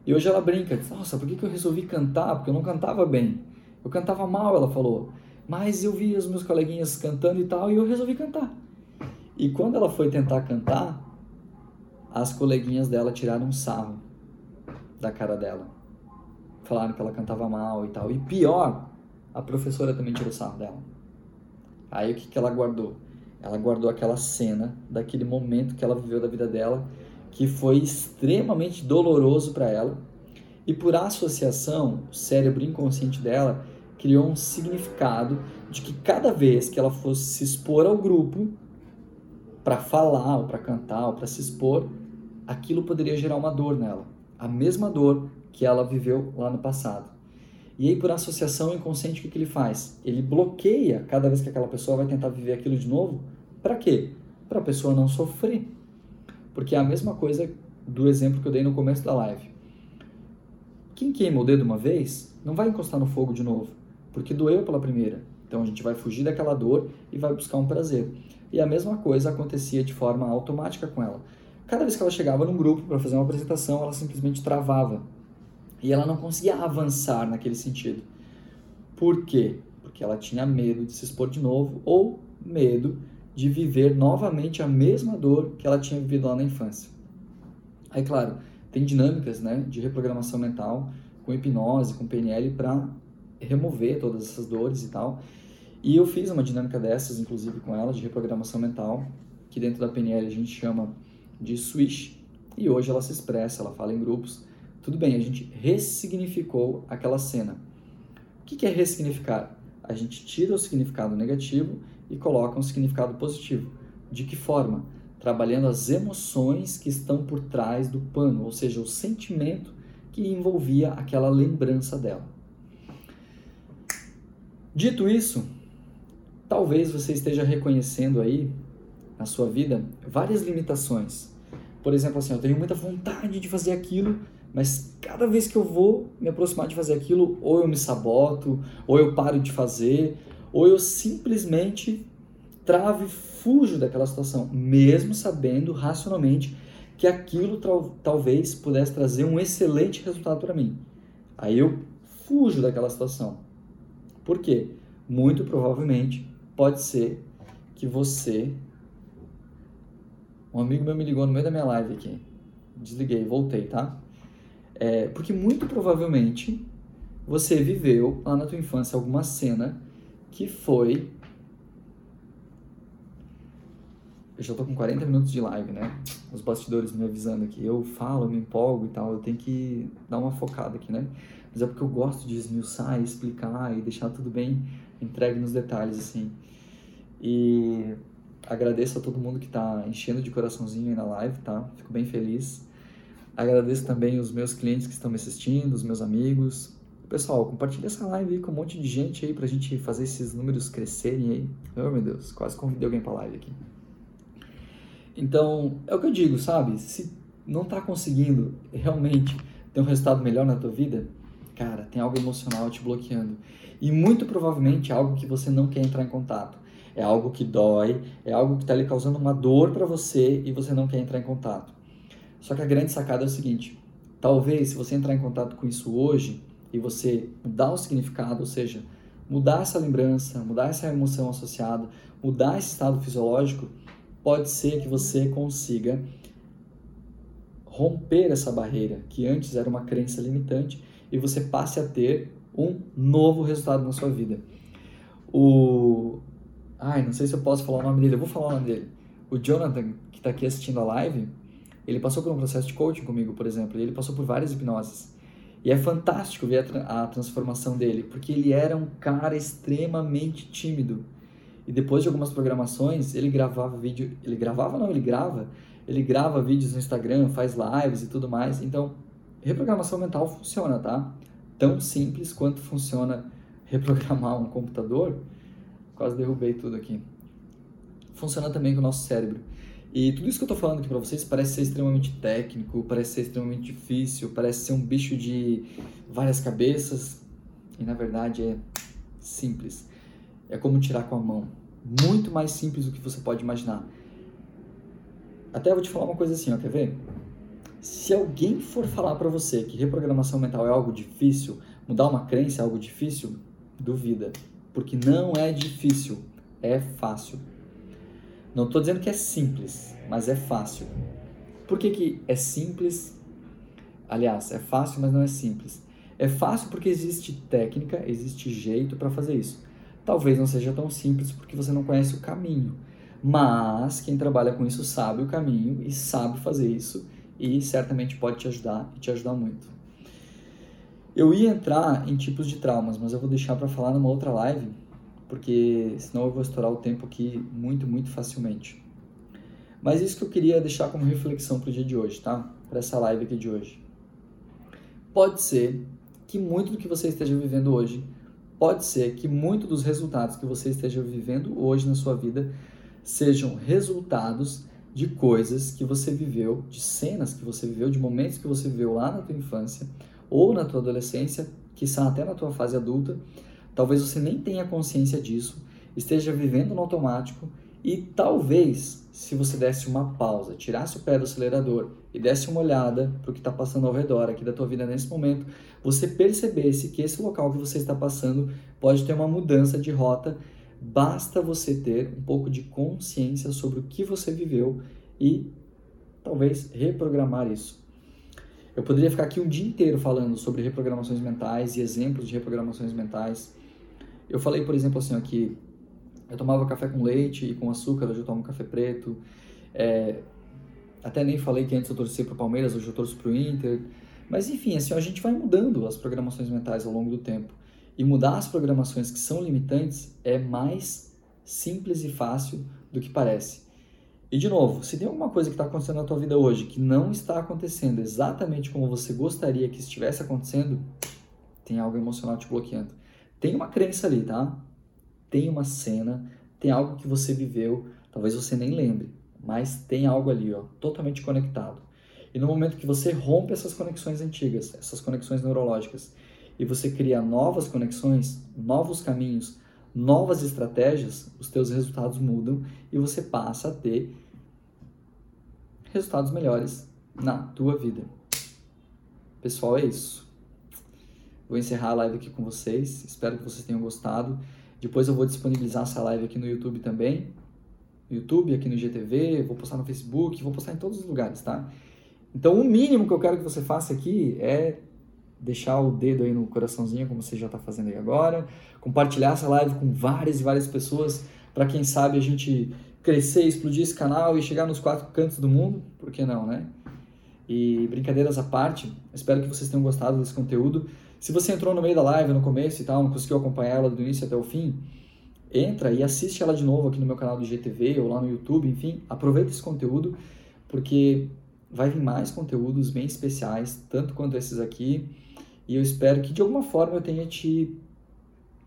E hoje ela brinca, diz, nossa, por que, que eu resolvi cantar? Porque eu não cantava bem. Eu cantava mal, ela falou. Mas eu vi os meus coleguinhas cantando e tal, e eu resolvi cantar. E quando ela foi tentar cantar, as coleguinhas dela tiraram um sarro da cara dela. Falaram que ela cantava mal e tal. E pior, a professora também tirou sarro dela. Aí o que, que ela guardou? Ela guardou aquela cena daquele momento que ela viveu da vida dela, que foi extremamente doloroso para ela. E por associação, o cérebro inconsciente dela criou um significado de que cada vez que ela fosse se expor ao grupo para falar, ou para cantar, ou para se expor, aquilo poderia gerar uma dor nela, a mesma dor que ela viveu lá no passado. E aí, por associação inconsciente, o que, que ele faz? Ele bloqueia cada vez que aquela pessoa vai tentar viver aquilo de novo. Para quê? Para a pessoa não sofrer. Porque é a mesma coisa do exemplo que eu dei no começo da live. Quem queima o dedo uma vez, não vai encostar no fogo de novo, porque doeu pela primeira. Então a gente vai fugir daquela dor e vai buscar um prazer. E a mesma coisa acontecia de forma automática com ela. Cada vez que ela chegava num grupo para fazer uma apresentação, ela simplesmente travava. E ela não conseguia avançar naquele sentido. Por quê? Porque ela tinha medo de se expor de novo ou medo de viver novamente a mesma dor que ela tinha vivido lá na infância. Aí, claro, tem dinâmicas né, de reprogramação mental, com hipnose, com PNL, para remover todas essas dores e tal. E eu fiz uma dinâmica dessas, inclusive com ela, de reprogramação mental, que dentro da PNL a gente chama de switch, e hoje ela se expressa, ela fala em grupos. Tudo bem, a gente ressignificou aquela cena. O que é ressignificar? A gente tira o significado negativo e coloca um significado positivo. De que forma? Trabalhando as emoções que estão por trás do pano, ou seja, o sentimento que envolvia aquela lembrança dela. Dito isso, talvez você esteja reconhecendo aí na sua vida várias limitações. Por exemplo, assim, eu tenho muita vontade de fazer aquilo, mas cada vez que eu vou me aproximar de fazer aquilo, ou eu me saboto, ou eu paro de fazer, ou eu simplesmente travo e fujo daquela situação, mesmo sabendo racionalmente que aquilo talvez pudesse trazer um excelente resultado para mim. Aí eu fujo daquela situação. Por quê? Muito provavelmente pode ser que você um amigo meu me ligou no meio da minha live aqui. Desliguei, voltei, tá? É, porque muito provavelmente você viveu lá na tua infância alguma cena que foi. Eu já tô com 40 minutos de live, né? Os bastidores me avisando aqui. Eu falo, me empolgo e tal. Eu tenho que dar uma focada aqui, né? Mas é porque eu gosto de esmiuçar e explicar e deixar tudo bem entregue nos detalhes, assim. E Agradeço a todo mundo que está enchendo de coraçãozinho aí na live, tá? Fico bem feliz. Agradeço também os meus clientes que estão me assistindo, os meus amigos. Pessoal, compartilha essa live aí com um monte de gente aí pra gente fazer esses números crescerem aí. Oh, meu Deus, quase convidei alguém pra live aqui. Então, é o que eu digo, sabe? Se não tá conseguindo realmente ter um resultado melhor na tua vida, cara, tem algo emocional te bloqueando. E muito provavelmente algo que você não quer entrar em contato é algo que dói, é algo que está lhe causando uma dor para você e você não quer entrar em contato. Só que a grande sacada é o seguinte: talvez se você entrar em contato com isso hoje e você mudar o significado, ou seja, mudar essa lembrança, mudar essa emoção associada, mudar esse estado fisiológico, pode ser que você consiga romper essa barreira que antes era uma crença limitante e você passe a ter um novo resultado na sua vida. O Ai, não sei se eu posso falar o nome dele, eu vou falar o nome dele. O Jonathan, que está aqui assistindo a live, Ele passou por um processo de coaching comigo, por exemplo, e ele passou por várias hipnoses. E é fantástico ver a, tra a transformação dele, porque ele era um cara extremamente tímido. E depois de algumas programações, ele gravava vídeo, ele gravava não, ele grava, ele grava vídeos no Instagram, faz lives e tudo mais. Então, reprogramação mental funciona, tá? Tão simples quanto funciona *laughs* reprogramar um computador. Quase derrubei tudo aqui. Funciona também com o nosso cérebro. E tudo isso que eu estou falando aqui para vocês parece ser extremamente técnico, parece ser extremamente difícil, parece ser um bicho de várias cabeças. E na verdade é simples. É como tirar com a mão. Muito mais simples do que você pode imaginar. Até eu vou te falar uma coisa assim, ó, quer ver? Se alguém for falar para você que reprogramação mental é algo difícil, mudar uma crença é algo difícil, duvida. Porque não é difícil, é fácil. Não estou dizendo que é simples, mas é fácil. Por que, que é simples? Aliás, é fácil, mas não é simples. É fácil porque existe técnica, existe jeito para fazer isso. Talvez não seja tão simples porque você não conhece o caminho. Mas quem trabalha com isso sabe o caminho e sabe fazer isso e certamente pode te ajudar e te ajudar muito. Eu ia entrar em tipos de traumas, mas eu vou deixar para falar numa outra live, porque senão eu vou estourar o tempo aqui muito, muito facilmente. Mas isso que eu queria deixar como reflexão para o dia de hoje, tá? Para essa live aqui de hoje. Pode ser que muito do que você esteja vivendo hoje, pode ser que muito dos resultados que você esteja vivendo hoje na sua vida sejam resultados de coisas que você viveu, de cenas que você viveu, de momentos que você viveu lá na tua infância ou na tua adolescência, que são até na tua fase adulta. Talvez você nem tenha consciência disso, esteja vivendo no automático e talvez, se você desse uma pausa, tirasse o pé do acelerador e desse uma olhada para o que está passando ao redor aqui da tua vida nesse momento, você percebesse que esse local que você está passando pode ter uma mudança de rota Basta você ter um pouco de consciência sobre o que você viveu e talvez reprogramar isso. Eu poderia ficar aqui um dia inteiro falando sobre reprogramações mentais e exemplos de reprogramações mentais. Eu falei, por exemplo, assim, aqui, eu tomava café com leite e com açúcar, hoje eu tomo café preto. É, até nem falei que antes eu torcia para o Palmeiras, hoje eu torço para o Inter. Mas enfim, assim, a gente vai mudando as programações mentais ao longo do tempo. E mudar as programações que são limitantes é mais simples e fácil do que parece. E de novo, se tem alguma coisa que está acontecendo na tua vida hoje que não está acontecendo exatamente como você gostaria que estivesse acontecendo, tem algo emocional te bloqueando. Tem uma crença ali, tá? Tem uma cena, tem algo que você viveu, talvez você nem lembre, mas tem algo ali, ó, totalmente conectado. E no momento que você rompe essas conexões antigas, essas conexões neurológicas, e você cria novas conexões, novos caminhos, novas estratégias, os teus resultados mudam e você passa a ter resultados melhores na tua vida. Pessoal, é isso. Vou encerrar a live aqui com vocês. Espero que vocês tenham gostado. Depois eu vou disponibilizar essa live aqui no YouTube também. No YouTube, aqui no IGTV, vou postar no Facebook, vou postar em todos os lugares, tá? Então, o mínimo que eu quero que você faça aqui é deixar o dedo aí no coraçãozinho, como você já está fazendo aí agora, compartilhar essa live com várias e várias pessoas, para quem sabe a gente crescer, explodir esse canal e chegar nos quatro cantos do mundo, por que não, né? E brincadeiras à parte, espero que vocês tenham gostado desse conteúdo. Se você entrou no meio da live, no começo e tal, não conseguiu acompanhar ela do início até o fim, entra e assiste ela de novo aqui no meu canal do GTV ou lá no YouTube, enfim, aproveita esse conteúdo, porque vai vir mais conteúdos bem especiais, tanto quanto esses aqui, e eu espero que de alguma forma eu tenha te,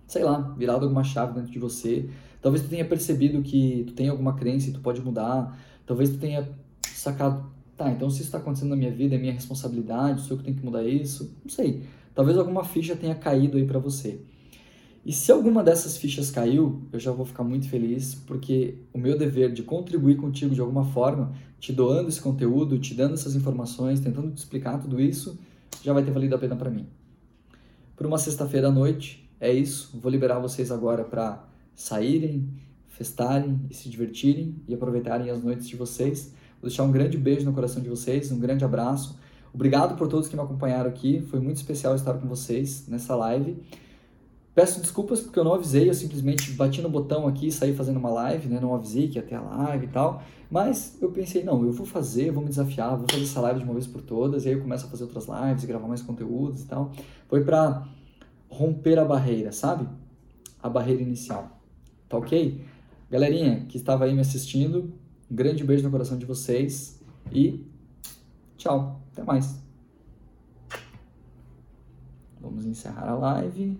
sei lá, virado alguma chave dentro de você. Talvez tu tenha percebido que tu tem alguma crença e tu pode mudar. Talvez tu tenha sacado, tá, então se isso está acontecendo na minha vida, é minha responsabilidade, sou eu que tenho que mudar isso. Não sei. Talvez alguma ficha tenha caído aí para você. E se alguma dessas fichas caiu, eu já vou ficar muito feliz, porque o meu dever de contribuir contigo de alguma forma, te doando esse conteúdo, te dando essas informações, tentando te explicar tudo isso, já vai ter valido a pena para mim. Por uma sexta-feira à noite, é isso. Vou liberar vocês agora para saírem, festarem e se divertirem e aproveitarem as noites de vocês. Vou deixar um grande beijo no coração de vocês, um grande abraço. Obrigado por todos que me acompanharam aqui. Foi muito especial estar com vocês nessa live. Peço desculpas porque eu não avisei, eu simplesmente bati no botão aqui e saí fazendo uma live, né? Não avisei que ia ter a live e tal. Mas eu pensei, não, eu vou fazer, vou me desafiar, vou fazer essa live de uma vez por todas, e aí eu começo a fazer outras lives, gravar mais conteúdos e tal. Foi pra romper a barreira, sabe? A barreira inicial. Tá ok? Galerinha que estava aí me assistindo, um grande beijo no coração de vocês e tchau, até mais. Vamos encerrar a live.